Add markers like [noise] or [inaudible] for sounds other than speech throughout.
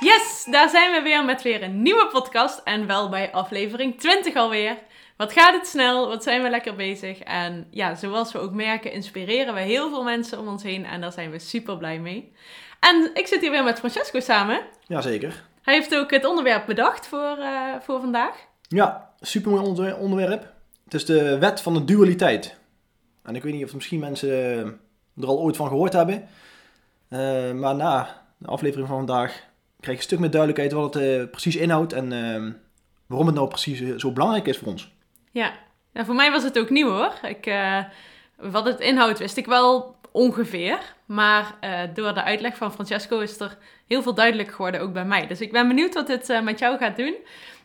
Yes, daar zijn we weer met weer een nieuwe podcast en wel bij aflevering 20 alweer. Wat gaat het snel, wat zijn we lekker bezig. En ja, zoals we ook merken, inspireren we heel veel mensen om ons heen en daar zijn we super blij mee. En ik zit hier weer met Francesco samen. Jazeker. Hij heeft ook het onderwerp bedacht voor, eh, voor vandaag. Ja, supermooi onder- onderwerp. Het is de wet van de dualiteit. En ik weet niet of misschien mensen er al ooit van gehoord hebben. Eh, maar na de aflevering van vandaag krijg je een stuk meer duidelijkheid wat het eh, precies inhoudt en eh, waarom het nou precies eh, zo belangrijk is voor ons. Ja, ja voor mij was het ook nieuw hoor. Ik, wat het inhoudt wist ik wel ongeveer. Maar door de uitleg van Francesco is er heel veel duidelijk geworden, ook bij mij. Dus ik ben benieuwd wat dit met jou gaat doen.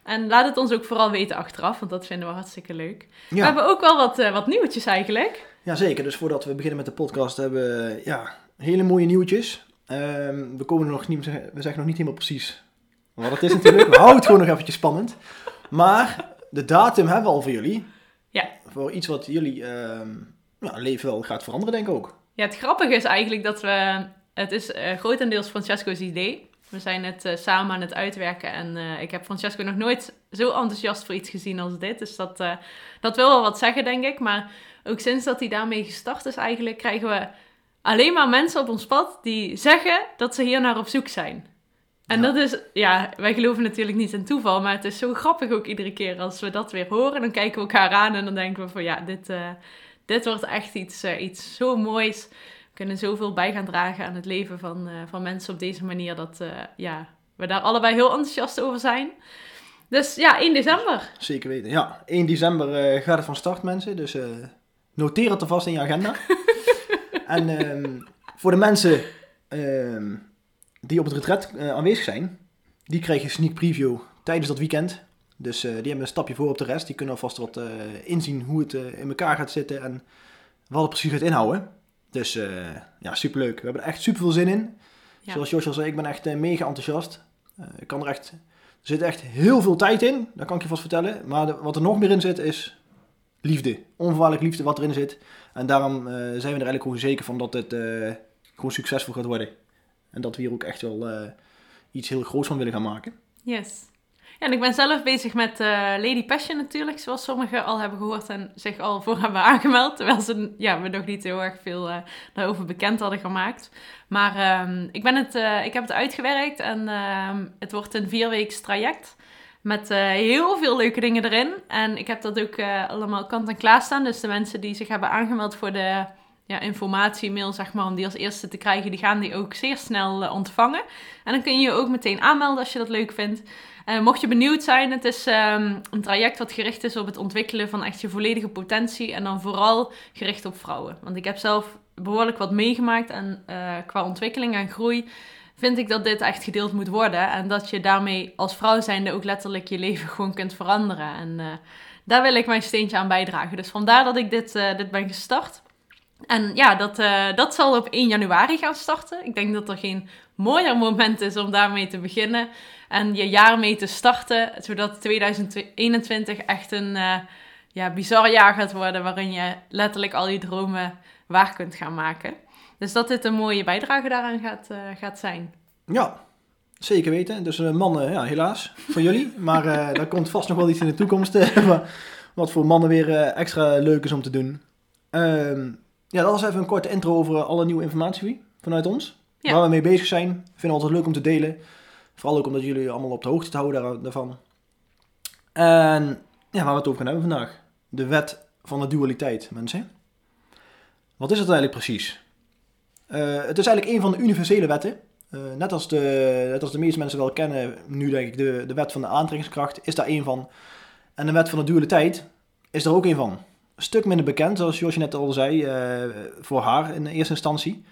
En laat het ons ook vooral weten achteraf, want dat vinden we hartstikke leuk. We hebben ook wel wat, wat nieuwtjes eigenlijk. Ja zeker. Dus voordat we beginnen met de podcast hebben we ja, hele mooie nieuwtjes. Ehm, we, komen nog niet, we zeggen nog niet helemaal precies wat het is natuurlijk. We houden het gewoon nog eventjes spannend. Maar de datum hebben we al voor jullie. Ja. Voor iets wat jullie ehm, leven wel gaat veranderen, denk ik ook. Ja, het grappige is eigenlijk dat we... Het is eh, grotendeels Francesco's idee. We zijn het eh, samen aan het uitwerken. En eh, ik heb Francesco nog nooit zo enthousiast voor iets gezien als dit. Dus dat, dat wil wel wat zeggen, denk ik. Maar ook sinds dat hij daarmee gestart is eigenlijk... krijgen we alleen maar mensen op ons pad die zeggen dat ze hier naar op zoek zijn. En Ja. dat is... Ja, wij geloven natuurlijk niet in toeval. Maar het is zo grappig ook iedere keer als we dat weer horen. Dan kijken we elkaar aan en dan denken we van... Ja, dit, eh, dit wordt echt iets, eh, iets zo moois we kunnen zoveel bij gaan dragen aan het leven van, eh, van mensen op deze manier. Dat ja, we daar allebei heel enthousiast over zijn. Dus ja, 1 december. Zeker weten. Ja, 1 december gaat het van start, mensen. Dus noteer het alvast in je agenda. [laughs] en ehm, voor de mensen ehm, die op het retret eh, aanwezig zijn, die krijgen een sneak preview tijdens dat weekend. Dus eh, die hebben een stapje voor op de rest. Die kunnen alvast wat eh, inzien hoe het in elkaar gaat zitten en wat het precies gaat inhouden. Dus ja, superleuk. We hebben er echt super veel zin in. Ja. Zoals Josje al zei, ik ben echt mega enthousiast. Ik kan er echt, er zit echt heel veel tijd in, dat kan ik je vast vertellen. Maar de- wat er nog meer in zit is liefde. Onvoorwaardelijk liefde wat erin zit. En daarom eh, zijn we er eigenlijk gewoon zeker van dat het eh, gewoon succesvol gaat worden. En dat we hier ook echt wel eh, iets heel groots van willen gaan maken. Yes. Ja, en ik ben zelf bezig met Lady Passion natuurlijk, zoals sommigen al hebben gehoord en zich al voor [laughs] hebben aangemeld. Terwijl ze ja, me nog niet heel erg veel daarover bekend hadden gemaakt. Maar ehm, ik, ben het, ik heb het uitgewerkt en ehm, het wordt een vierweeks traject. Met eh, heel veel leuke dingen erin. En ik heb dat ook eh, allemaal kant en klaar staan. Dus de mensen die zich hebben aangemeld voor de ja, informatiemail, zeg maar, om die als eerste te krijgen, die gaan die ook zeer snel eh, ontvangen. En dan kun je je ook meteen aanmelden als je dat leuk vindt. Mocht je benieuwd zijn, het is ehm, een traject wat gericht is op het ontwikkelen van echt je volledige potentie. En dan vooral gericht op vrouwen. Want ik heb zelf behoorlijk wat meegemaakt. En qua ontwikkeling en groei vind ik dat dit echt gedeeld moet worden. En dat je daarmee als vrouw zijnde ook letterlijk je leven gewoon kunt veranderen. En eh, daar wil ik mijn steentje aan bijdragen. Dus vandaar dat ik dit, eh, dit ben gestart. En ja, dat, eh, dat zal op 1 januari gaan starten. Ik denk dat er geen mooier moment is om daarmee te beginnen. En je jaar mee te starten. Zodat 2021 echt een ja, bizar jaar gaat worden. Waarin je letterlijk al je dromen waar kunt gaan maken. Dus dat dit een mooie bijdrage daaraan gaat, eh, gaat zijn. Ja, zeker weten. Dus eh, mannen, ja, helaas voor jullie. [laughs] Maar eh daar komt vast nog wel iets in de toekomst. [laughs] wa- wat voor mannen weer extra leuk is om te doen. Ehm, ja, dat was even een korte intro over alle nieuwe informatie vanuit ons. Ja. Waar we mee bezig zijn. Vinden we altijd leuk om te delen. Vooral ook omdat jullie allemaal op de hoogte te houden daar- daarvan. En ja, waar we het over gaan hebben vandaag. De wet van de dualiteit, mensen. Wat is het eigenlijk precies? Eh, het is eigenlijk een van de universele wetten. Eh, net, als de, net als de meeste mensen wel kennen, nu denk ik, de, de wet van de aantrekkingskracht is daar één van. En de wet van de dualiteit is er ook één van. Een stuk minder bekend, zoals Josje net al zei, eh, voor haar in eerste instantie.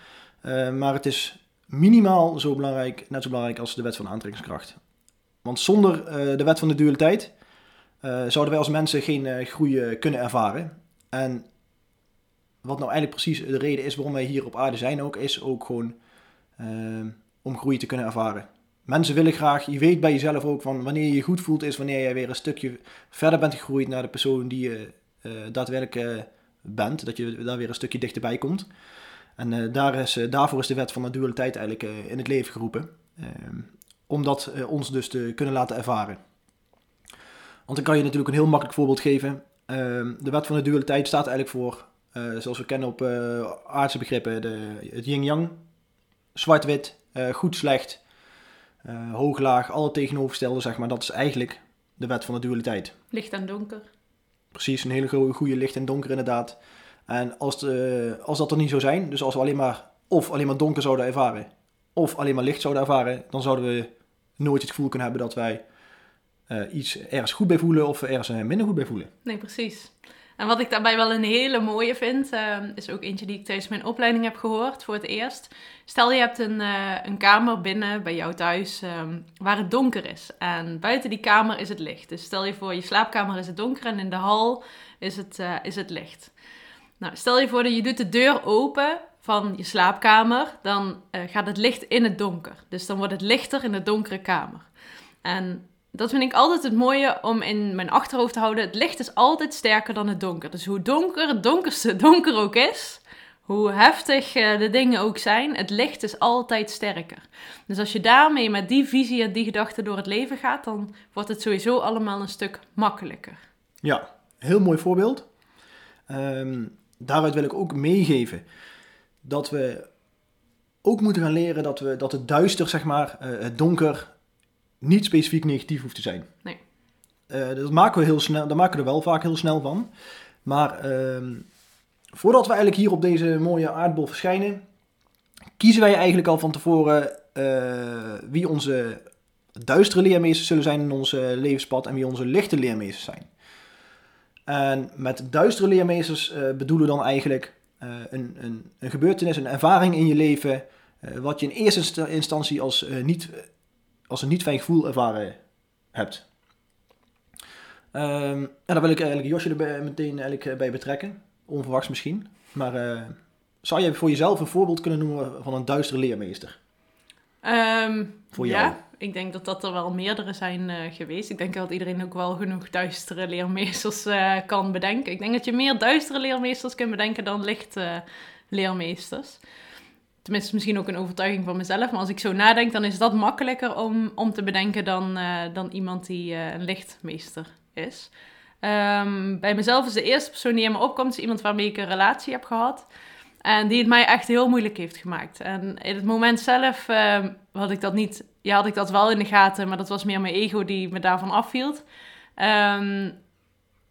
Maar het is minimaal zo belangrijk, net zo belangrijk als de wet van aantrekkingskracht. Want zonder de wet van de dualiteit zouden wij als mensen geen groei kunnen ervaren. En wat nou eigenlijk precies de reden is waarom wij hier op aarde zijn ook, is ook gewoon eh, om groei te kunnen ervaren. Mensen willen graag, je weet bij jezelf ook van wanneer je je goed voelt, is wanneer jij weer een stukje verder bent gegroeid naar de persoon die je eh, daadwerkelijk eh, bent. Dat je daar weer een stukje dichterbij komt. En eh, daar is, daarvoor is de wet van de dualiteit eigenlijk in het leven geroepen. Ehm, om dat ons dus te kunnen laten ervaren. Want dan kan je natuurlijk een heel makkelijk voorbeeld geven. Ehm, de wet van de dualiteit staat eigenlijk voor, zoals we kennen op eh, aardse begrippen, de, het yin-yang. Zwart-wit, eh, goed-slecht, eh, hoog-laag, alle tegenovergestelde, zeg maar. Dat is eigenlijk de wet van de dualiteit. Licht en donker. Precies, een hele go- goede licht en donker inderdaad. En als, de, als dat er niet zou zijn, dus als we alleen maar of alleen maar donker zouden ervaren, of alleen maar licht zouden ervaren, dan zouden we nooit het gevoel kunnen hebben dat wij eh, iets ergens goed bij voelen of ergens eh, minder goed bij voelen. Nee, precies. En wat ik daarbij wel een hele mooie vind, eh, is ook eentje die ik tijdens mijn opleiding heb gehoord voor het eerst. Stel je hebt een, eh, een kamer binnen bij jou thuis ehm, waar het donker is. En buiten die kamer is het licht. Dus stel je voor, je slaapkamer is het donker en in de hal is het, eh, is het licht. Nou, stel je voor dat je doet de deur open van je slaapkamer, dan eh, gaat het licht in het donker. Dus dan wordt het lichter in de donkere kamer. En dat vind ik altijd het mooie om in mijn achterhoofd te houden. Het licht is altijd sterker dan het donker. Dus hoe donker het donkerste [laughs] donker ook is, hoe heftig eh, de dingen ook zijn, het licht is altijd sterker. Dus als je daarmee met die visie en die gedachte door het leven gaat, dan wordt het sowieso allemaal een stuk makkelijker. Ja, heel mooi voorbeeld. Ehm, daaruit wil ik ook meegeven dat we ook moeten gaan leren dat, we, dat het duister, zeg maar, eh, het donker, niet specifiek negatief hoeft te zijn. Nee. Eh, dat maken we heel snel, daar maken we er wel vaak heel snel van. Maar ehm, voordat we eigenlijk hier op deze mooie aardbol verschijnen, kiezen wij eigenlijk al van tevoren eh, wie onze duistere leermeesters zullen zijn in ons levenspad en wie onze lichte leermeesters zijn. En met duistere leermeesters eh, bedoelen we dan eigenlijk een, een, een gebeurtenis, een ervaring in je leven, wat je in eerste insta- instantie als, niet, als een niet fijn gevoel ervaren hebt. Ehm, en daar wil ik eigenlijk Josje er bij- meteen eigenlijk eh, bij betrekken, onverwachts misschien. Maar eh, zou je voor jezelf een voorbeeld kunnen noemen van een duistere leermeester? Ehm, Voor jou? Ja, ik denk dat dat er wel meerdere zijn eh, geweest. Ik denk dat iedereen ook wel genoeg duistere leermeesters eh, kan bedenken. Ik denk dat je meer duistere leermeesters kunt bedenken dan lichte leermeesters. Misschien ook een overtuiging van mezelf. Maar als ik zo nadenk, dan is dat makkelijker om, om te bedenken dan, eh, dan iemand die eh, een lichtmeester is. Ehm, bij mezelf is de eerste persoon die in me opkomt, is iemand waarmee ik een relatie heb gehad. En die het mij echt heel moeilijk heeft gemaakt. En in het moment zelf ehm, had ik dat niet... Ja, had ik dat wel in de gaten, maar dat was meer mijn ego die me daarvan afhield. Ehm,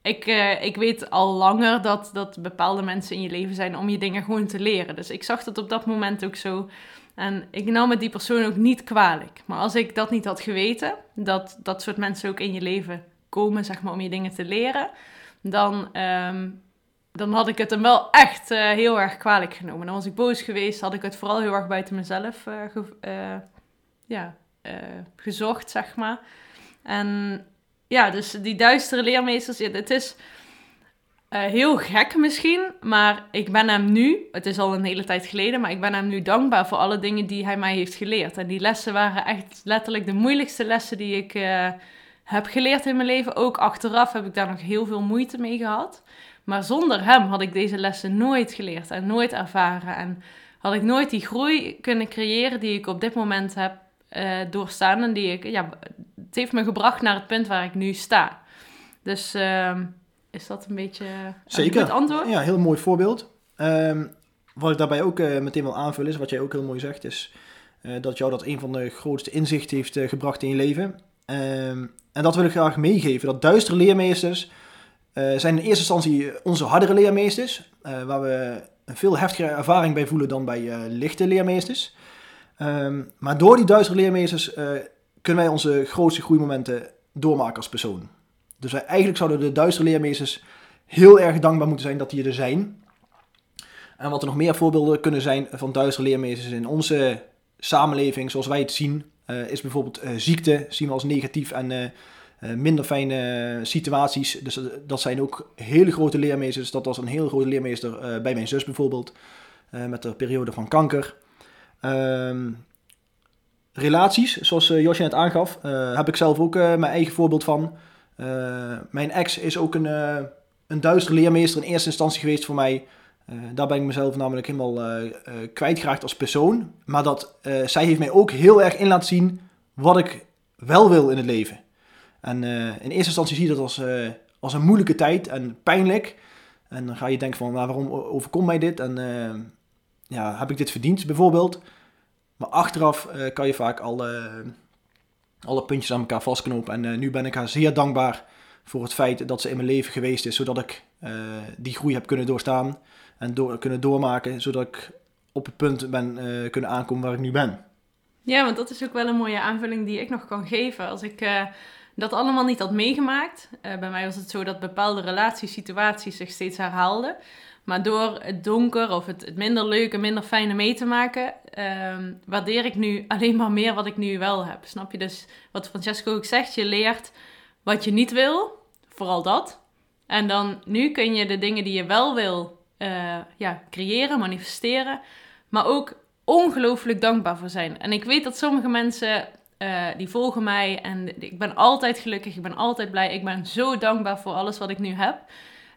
ik, eh, ik weet al langer dat, dat bepaalde mensen in je leven zijn om je dingen gewoon te leren. Dus ik zag dat op dat moment ook zo. En ik nam het die persoon ook niet kwalijk. Maar als ik dat niet had geweten, dat dat soort mensen ook in je leven komen, zeg maar, om je dingen te leren, dan, ehm, dan had ik het hem wel echt eh, heel erg kwalijk genomen. Dan was ik boos geweest, had ik het vooral heel erg buiten mezelf eh, ja, gezocht, zeg maar. En ja, dus die duistere leermeesters, het is eh, heel gek misschien, maar ik ben hem nu, het is al een hele tijd geleden, maar ik ben hem nu dankbaar voor alle dingen die hij mij heeft geleerd. En die lessen waren echt letterlijk de moeilijkste lessen die ik eh, heb geleerd in mijn leven. Ook achteraf heb ik daar nog heel veel moeite mee gehad. Maar zonder hem had ik deze lessen nooit geleerd en nooit ervaren. En had ik nooit die groei kunnen creëren die ik op dit moment heb eh, doorstaan. En die ik, ja, het heeft me gebracht naar het punt waar ik nu sta. Dus ehm, is dat een beetje een Zeker. goed antwoord? Ja, heel mooi voorbeeld. Ehm, wat ik daarbij ook eh, meteen wil aanvullen is, wat jij ook heel mooi zegt, is eh, dat jou dat een van de grootste inzichten heeft eh, gebracht in je leven. Ehm, en dat wil ik graag meegeven, dat duistere leermeesters zijn in eerste instantie onze hardere leermeesters, waar we een veel heftigere ervaring bij voelen dan bij lichte leermeesters. Maar door die duistere leermeesters kunnen wij onze grootste groeimomenten doormaken als persoon. Dus wij, eigenlijk zouden de duistere leermeesters heel erg dankbaar moeten zijn dat die er zijn. En wat er nog meer voorbeelden kunnen zijn van duistere leermeesters in onze samenleving zoals wij het zien, eh, is bijvoorbeeld eh, ziekte, zien we als negatief en eh, minder fijne situaties. Dus dat zijn ook hele grote leermeesters. Dat was een hele grote leermeester bij mijn zus bijvoorbeeld, met de periode van kanker. Ehm, relaties, zoals eh, Josje net aangaf, eh, heb ik zelf ook eh, mijn eigen voorbeeld van. Mijn ex is ook een, een duistere leermeester in eerste instantie geweest voor mij. Daar ben ik mezelf namelijk helemaal kwijtgeraakt als persoon. Maar dat, zij heeft mij ook heel erg in laten zien wat ik wel wil in het leven. En in eerste instantie zie je dat als, als een moeilijke tijd en pijnlijk. En dan ga je denken van, nou, waarom overkomt mij dit? En ja, heb ik dit verdiend bijvoorbeeld? Maar achteraf eh, kan je vaak alle, alle puntjes aan elkaar vastknopen. En eh, nu ben ik haar zeer dankbaar voor het feit dat ze in mijn leven geweest is. Zodat ik eh, die groei heb kunnen doorstaan en door, kunnen doormaken. Zodat ik op het punt ben kunnen aankomen waar ik nu ben. Ja, want dat is ook wel een mooie aanvulling die ik nog kan geven. Als ik dat allemaal niet had meegemaakt. bij mij was het zo dat bepaalde relatiesituaties zich steeds herhaalden. Maar door het donker of het minder leuke, minder fijne mee te maken, ehm, waardeer ik nu alleen maar meer wat ik nu wel heb. Snap je? Dus wat Francesco ook zegt, je leert wat je niet wil, vooral dat. En dan nu kun je de dingen die je wel wil eh, ja, creëren, manifesteren, maar ook ongelooflijk dankbaar voor zijn. En ik weet dat sommige mensen eh, die volgen mij en ik ben altijd gelukkig, ik ben altijd blij, ik ben zo dankbaar voor alles wat ik nu heb.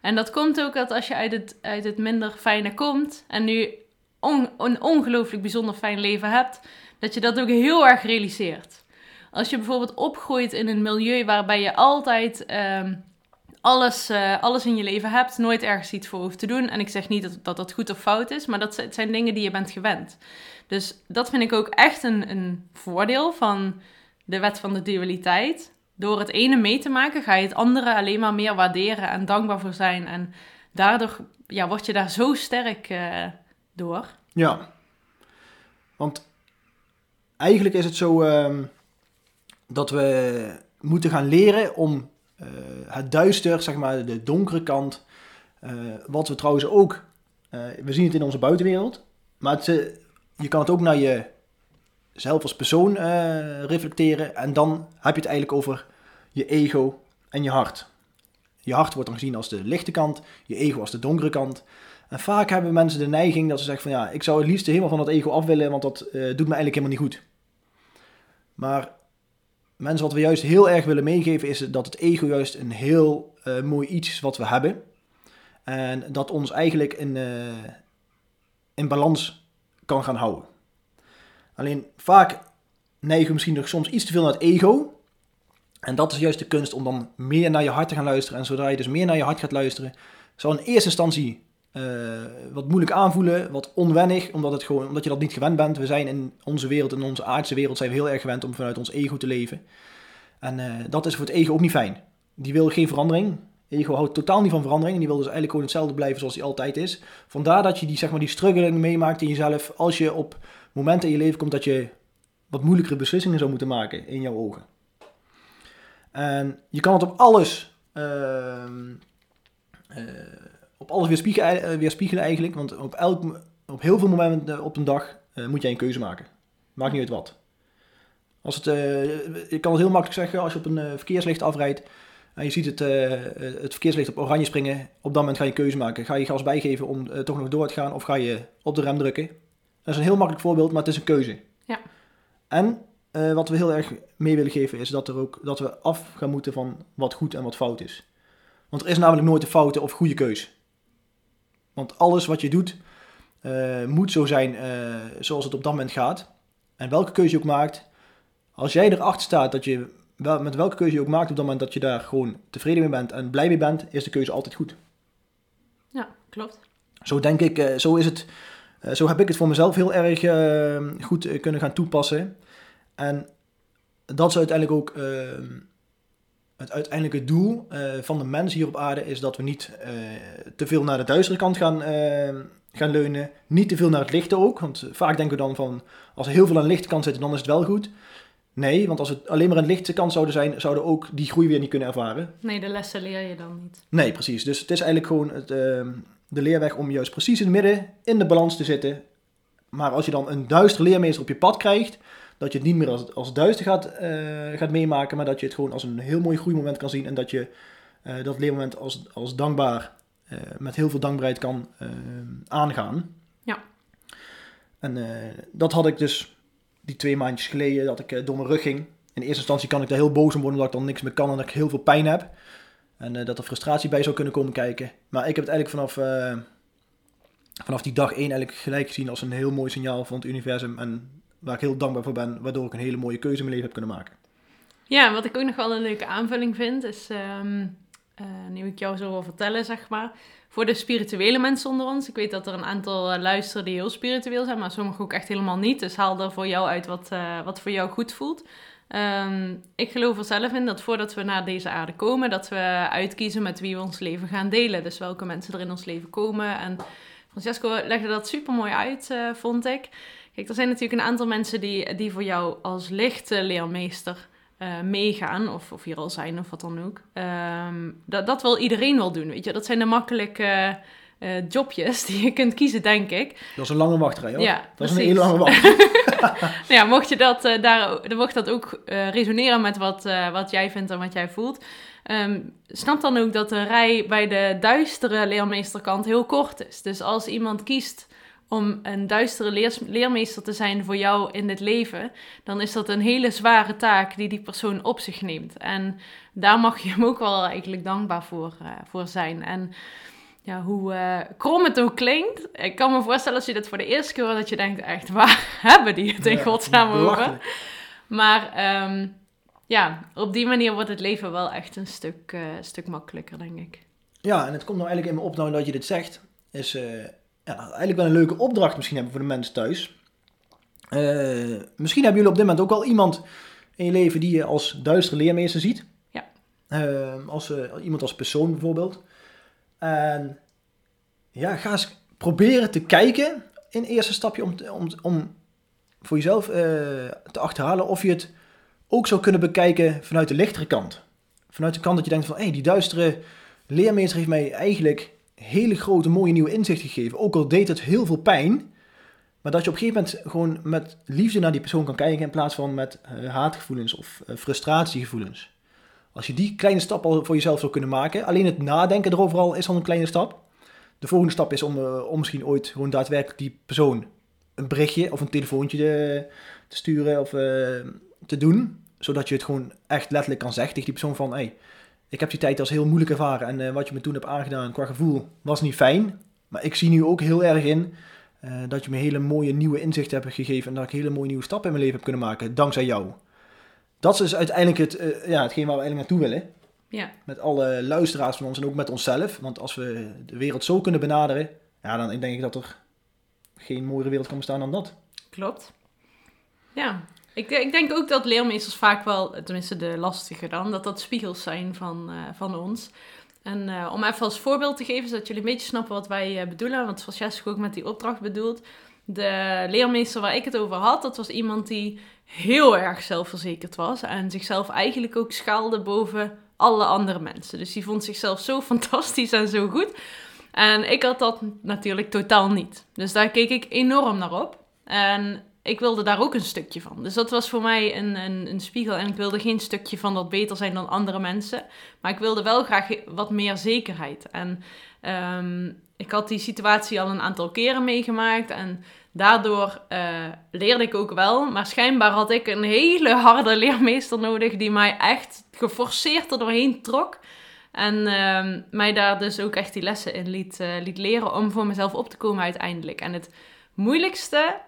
En dat komt ook dat als je uit het, uit het minder fijne komt en nu een ongelooflijk bijzonder fijn leven hebt, dat je dat ook heel erg realiseert. Als je bijvoorbeeld opgroeit in een milieu waarbij je altijd ehm, alles, eh, alles in je leven hebt, nooit ergens iets voor hoeft te doen. En ik zeg niet dat dat, goed of fout is, maar dat zijn dingen die je bent gewend. Dus dat vind ik ook echt een, een voordeel van de wet van de dualiteit. Door het ene mee te maken, ga je het andere alleen maar meer waarderen en dankbaar voor zijn. En daardoor ja, word je daar zo sterk eh, Ja. Want eigenlijk is het zo ehm, dat we moeten gaan leren om eh, het duister, zeg maar de donkere kant, eh, wat we trouwens ook, eh, we zien het in onze buitenwereld, maar je kan het ook naar jezelf als persoon reflecteren en dan heb je het eigenlijk over je ego en je hart. Je hart wordt dan gezien als de lichte kant, je ego als de donkere kant. En vaak hebben mensen de neiging dat ze zeggen van ja, ik zou het liefst helemaal van dat ego af willen, want dat eh, doet me eigenlijk helemaal niet goed. Maar mensen wat we juist heel erg willen meegeven is dat het ego juist een heel eh, mooi iets is wat we hebben. En dat ons eigenlijk in, eh, in balans kan gaan houden. Alleen vaak neigen we misschien nog soms iets te veel naar het ego. En dat is juist de kunst om dan meer naar je hart te gaan luisteren. En zodra je dus meer naar je hart gaat luisteren, zal in eerste instantie eh, wat moeilijk aanvoelen, wat onwennig, omdat, het gewoon, omdat je dat niet gewend bent. We zijn in onze wereld, in onze aardse wereld, zijn we heel erg gewend om vanuit ons ego te leven. En eh, dat is voor het ego ook niet fijn. Die wil geen verandering. Ego houdt totaal niet van verandering. En die wil dus eigenlijk gewoon hetzelfde blijven zoals hij altijd is. Vandaar dat je die, zeg maar, die struggling meemaakt in jezelf. Als je op momenten in je leven komt dat je wat moeilijkere beslissingen zou moeten maken in jouw ogen. En je kan het op alles, eh, op alles weerspiegelen, eh, weerspiegelen eigenlijk. Want op, elk, op heel veel momenten op een dag eh, moet jij een keuze maken. Maakt niet uit wat. Als het, eh, ik kan het heel makkelijk zeggen, als je op een eh, verkeerslicht afrijdt en je ziet het, eh, het verkeerslicht op oranje springen, op dat moment ga je een keuze maken. Ga je gas bijgeven om eh, toch nog door te gaan of ga je op de rem drukken? Dat is een heel makkelijk voorbeeld, maar het is een keuze. Ja. En eh, wat we heel erg mee willen geven is dat, er ook, dat we af gaan moeten van wat goed en wat fout is. Want er is namelijk nooit een foute of goede keus. Want alles wat je doet eh, moet zo zijn eh, zoals het op dat moment gaat. En welke keuze je ook maakt, als jij erachter staat dat je wel, met welke keuze je ook maakt op dat moment dat je daar gewoon tevreden mee bent en blij mee bent, is de keuze altijd goed. Ja, klopt. Zo denk ik, eh, zo is het, zo heb ik het voor mezelf heel erg goed kunnen gaan toepassen. En dat is uiteindelijk ook eh, het uiteindelijke doel eh, van de mens hier op aarde, is dat we niet eh, te veel naar de duistere kant gaan, eh, gaan leunen. Niet te veel naar het lichte ook, want vaak denken we dan van, als er heel veel aan de lichte kant zit, dan is het wel goed. Nee, want als het alleen maar aan de lichte kant zouden zijn, zouden we ook die groei weer niet kunnen ervaren. Nee, de lessen leer je dan niet. Nee, precies. Dus het is eigenlijk gewoon het, ehm, de leerweg om juist precies in het midden, in de balans te zitten. Maar als je dan een duistere leermeester op je pad krijgt, dat je het niet meer als, als duister gaat, eh, gaat meemaken, maar dat je het gewoon als een heel mooi groeimoment kan zien en dat je eh, dat leermoment als, als dankbaar, eh, met heel veel dankbaarheid kan aangaan. Ja. En dat had ik dus die twee maandjes geleden, dat ik door mijn rug ging. In eerste instantie kan ik daar heel boos om worden, omdat ik dan niks meer kan en dat ik heel veel pijn heb. En dat er frustratie bij zou kunnen komen kijken. Maar ik heb het eigenlijk vanaf, vanaf die dag één eigenlijk gelijk gezien als een heel mooi signaal van het universum. En waar ik heel dankbaar voor ben, waardoor ik een hele mooie keuze in mijn leven heb kunnen maken. Ja, wat ik ook nog wel een leuke aanvulling vind, is, ehm eh, nu ik jou zo wil vertellen, zeg maar, voor de spirituele mensen onder ons. Ik weet dat er een aantal eh, luisteren die heel spiritueel zijn, maar sommigen ook echt helemaal niet. Dus haal er voor jou uit wat, eh, wat voor jou goed voelt. Ehm, ik geloof er zelf in dat voordat we naar deze aarde komen, dat we uitkiezen met wie we ons leven gaan delen. Dus welke mensen er in ons leven komen. En Francesco legde dat super mooi uit, vond ik. Kijk, er zijn natuurlijk een aantal mensen die, die voor jou als lichte leermeester eh, meegaan, of, of hier al zijn, of wat dan ook. Ehm, dat, dat wil iedereen wel doen, weet je. Dat zijn de makkelijke eh, jobjes die je kunt kiezen, denk ik. Dat is een lange wachtrij hoor. Ja, dat is een hele lange [laughs] wacht. Nou ja, mocht je dat, eh, daar, mocht dat ook resoneren met wat, wat jij vindt en wat jij voelt. Ehm, snap dan ook dat de rij bij de duistere leermeesterkant heel kort is. Dus als iemand kiest om een duistere leermeester te zijn voor jou in dit leven, dan is dat een hele zware taak die die persoon op zich neemt. En daar mag je hem ook wel eigenlijk dankbaar voor, eh, voor zijn. En ja, hoe eh, krom het ook klinkt, ik kan me voorstellen als je dit voor de eerste keer hoort, dat je denkt, echt, waar [laughs] hebben die het in Ja, godsnaam over? Maar ehm, ja, op die manier wordt het leven wel echt een stuk, eh, stuk makkelijker, denk ik. Ja, en het komt nou eigenlijk in me op nou dat je dit zegt. Is ja, eigenlijk wel een leuke opdracht misschien hebben voor de mensen thuis. Eh, misschien hebben jullie op dit moment ook al iemand in je leven die je als duistere leermeester ziet. Ja. Eh, als, eh, iemand als persoon bijvoorbeeld. En ja, ga eens proberen te kijken in eerste stapje om, om, om voor jezelf te achterhalen of je het ook zou kunnen bekijken vanuit de lichtere kant. Vanuit de kant dat je denkt van, hé, die duistere leermeester heeft mij eigenlijk hele grote mooie nieuwe inzichten gegeven. Ook al deed het heel veel pijn. Maar dat je op een gegeven moment gewoon met liefde naar die persoon kan kijken in plaats van met eh, haatgevoelens of eh, frustratiegevoelens. Als je die kleine stap al voor jezelf zou kunnen maken, alleen het nadenken erover al is al een kleine stap. De volgende stap is om, eh, om misschien ooit gewoon daadwerkelijk die persoon een berichtje of een telefoontje te, te sturen of te doen. Zodat je het gewoon echt letterlijk kan zeggen tegen die persoon van... Hey, ik heb die tijd als heel moeilijk ervaren en eh, wat je me toen hebt aangedaan qua gevoel was niet fijn. Maar ik zie nu ook heel erg in eh, dat je me hele mooie nieuwe inzichten hebt gegeven en dat ik hele mooie nieuwe stappen in mijn leven heb kunnen maken dankzij jou. Dat is uiteindelijk het, eh, ja, hetgeen waar we eigenlijk naartoe willen. Ja, Met alle luisteraars van ons en ook met onszelf. Want als we de wereld zo kunnen benaderen, ja, dan denk ik dat er geen mooiere wereld kan bestaan dan dat. klopt. Ja, ik, ik denk ook dat leermeesters vaak wel, tenminste de lastige dan, dat dat spiegels zijn van, eh, van ons. En eh, om even als voorbeeld te geven, zodat jullie een beetje snappen wat wij eh, bedoelen, want Francesco ook met die opdracht bedoelt. De leermeester waar ik het over had, dat was iemand die heel erg zelfverzekerd was en zichzelf eigenlijk ook schaalde boven alle andere mensen. Dus die vond zichzelf zo [laughs] fantastisch en zo goed. En ik had dat natuurlijk totaal niet. Dus daar keek ik enorm naar op. En ik wilde daar ook een stukje van. Dus dat was voor mij een, een, een spiegel. En ik wilde geen stukje van dat beter zijn dan andere mensen. Maar ik wilde wel graag wat meer zekerheid. En ehm, ik had die situatie al een aantal keren meegemaakt. En daardoor eh, leerde ik ook wel. Maar schijnbaar had ik een hele harde leermeester nodig. Die mij echt geforceerd er doorheen trok. En ehm, mij daar dus ook echt die lessen in liet, eh, liet leren om voor mezelf op te komen uiteindelijk. En het moeilijkste,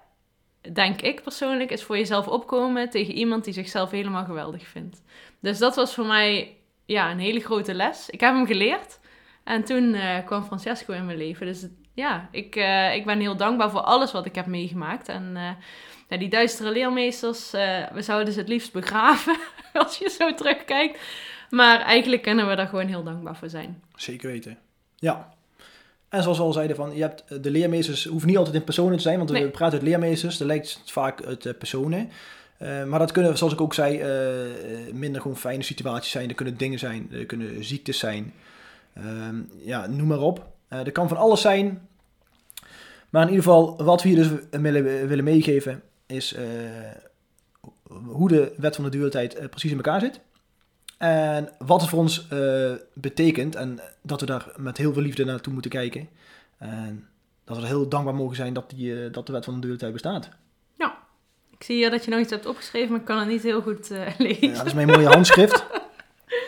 denk ik persoonlijk, is voor jezelf opkomen tegen iemand die zichzelf helemaal geweldig vindt. Dus dat was voor mij ja, een hele grote les. Ik heb hem geleerd. En toen eh, kwam Francesco in mijn leven. Dus ja, ik, eh, ik ben heel dankbaar voor alles wat ik heb meegemaakt. En eh, ja, die duistere leermeesters, we zouden ze het liefst begraven [laughs] als je zo terugkijkt. Maar eigenlijk kunnen we daar gewoon heel dankbaar voor zijn. Zeker weten. Ja. En zoals we al zeiden, van, je hebt, eh, de leermeesters hoeven niet altijd in personen te zijn, want Nee. we praten uit leermeesters, dan lijkt vaak uit eh, personen. Eh, maar dat kunnen, zoals ik ook zei, minder gewoon fijne situaties zijn. Er kunnen dingen zijn, er kunnen ziektes zijn. Ehm, ja, noem maar op. Er kan van alles zijn. Maar in ieder geval, wat we hier dus willen, willen meegeven, is hoe de wet van de eh, precies in elkaar zit. En wat het voor ons eh, betekent en dat we daar met heel veel liefde naartoe moeten kijken. En dat we er heel dankbaar mogen zijn dat, die, eh, dat de wet van de dualiteit bestaat. Ik zie hier dat je nog iets hebt opgeschreven, maar ik kan het niet heel goed eh, [laughs] lezen. Ja, dat is mijn mooie handschrift.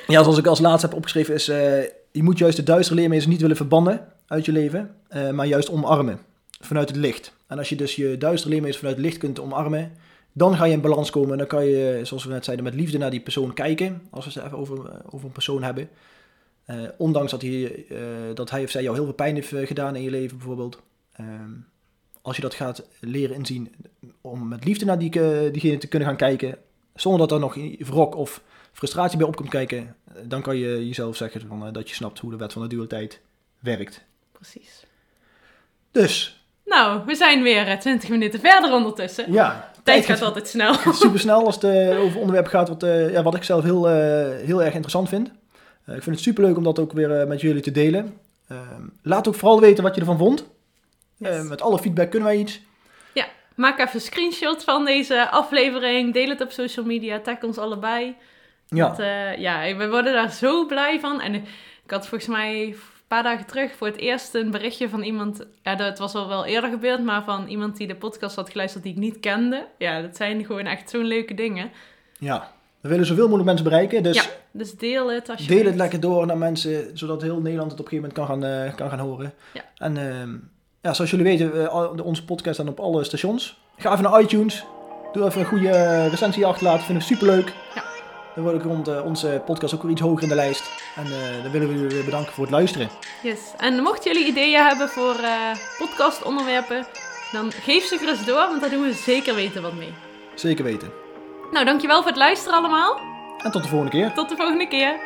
Ja, zoals ik als laatste heb opgeschreven is... eh, je moet juist de duistere leermeesters niet willen verbannen uit je leven, eh, maar juist omarmen vanuit het licht. En als je dus je duistere leermeesters vanuit het licht kunt omarmen, dan ga je in balans komen. En dan kan je, zoals we net zeiden, met liefde naar die persoon kijken. Als we het even over, eh, over een persoon hebben. Eh, ondanks dat hij, eh, dat hij of zij jou heel veel pijn heeft gedaan in je leven bijvoorbeeld. Ehm, als je dat gaat leren inzien om met liefde naar die, diegene te kunnen gaan kijken, zonder dat er nog wrok of frustratie bij op komt kijken, dan kan je jezelf zeggen van, dat je snapt hoe de wet van de dualiteit werkt. Precies. Dus, Nou, we zijn weer eh, 20 minuten verder ondertussen. ja. Tijd gaat altijd snel. super snel als het [laughs] over onderwerp gaat wat, eh, ja, wat ik zelf heel, eh, heel erg interessant vind. Eh, ik vind het super leuk om dat ook weer met jullie te delen. Ehm, laat ook vooral weten wat je ervan vond. Yes. Eh, met alle feedback kunnen wij iets. Maak even een screenshot van deze aflevering. Deel het op social media. Tag ons allebei. Ja, Want, ja, we worden daar zo blij van. En ik had volgens mij paar dagen terug voor het eerst een berichtje van iemand. Ja, dat was al wel eerder gebeurd, maar van iemand die de podcast had geluisterd die ik niet kende. Ja, dat zijn gewoon echt zo'n leuke dingen. ja. We willen zoveel mogelijk mensen bereiken. Dus Ja, dus deel het als je deel het lekker door naar mensen, zodat heel Nederland het op een gegeven moment kan gaan, eh, kan gaan horen. Ja. En ehm, ja, zoals jullie weten, de- onze podcast staan op alle stations. Ga even naar iTunes. Doe even een goede eh, recensie achterlaten. Vinden we superleuk. Ja. Dan wordt ook rond onze podcast ook weer iets hoger in de lijst. En eh, dan willen we jullie weer bedanken voor het luisteren. Yes. En mochten jullie ideeën hebben voor eh podcastonderwerpen, dan geef ze gerust door, want daar doen we zeker weten wat mee. Zeker weten. Nou, dankjewel voor het luisteren allemaal. En tot de volgende keer. Tot de volgende keer.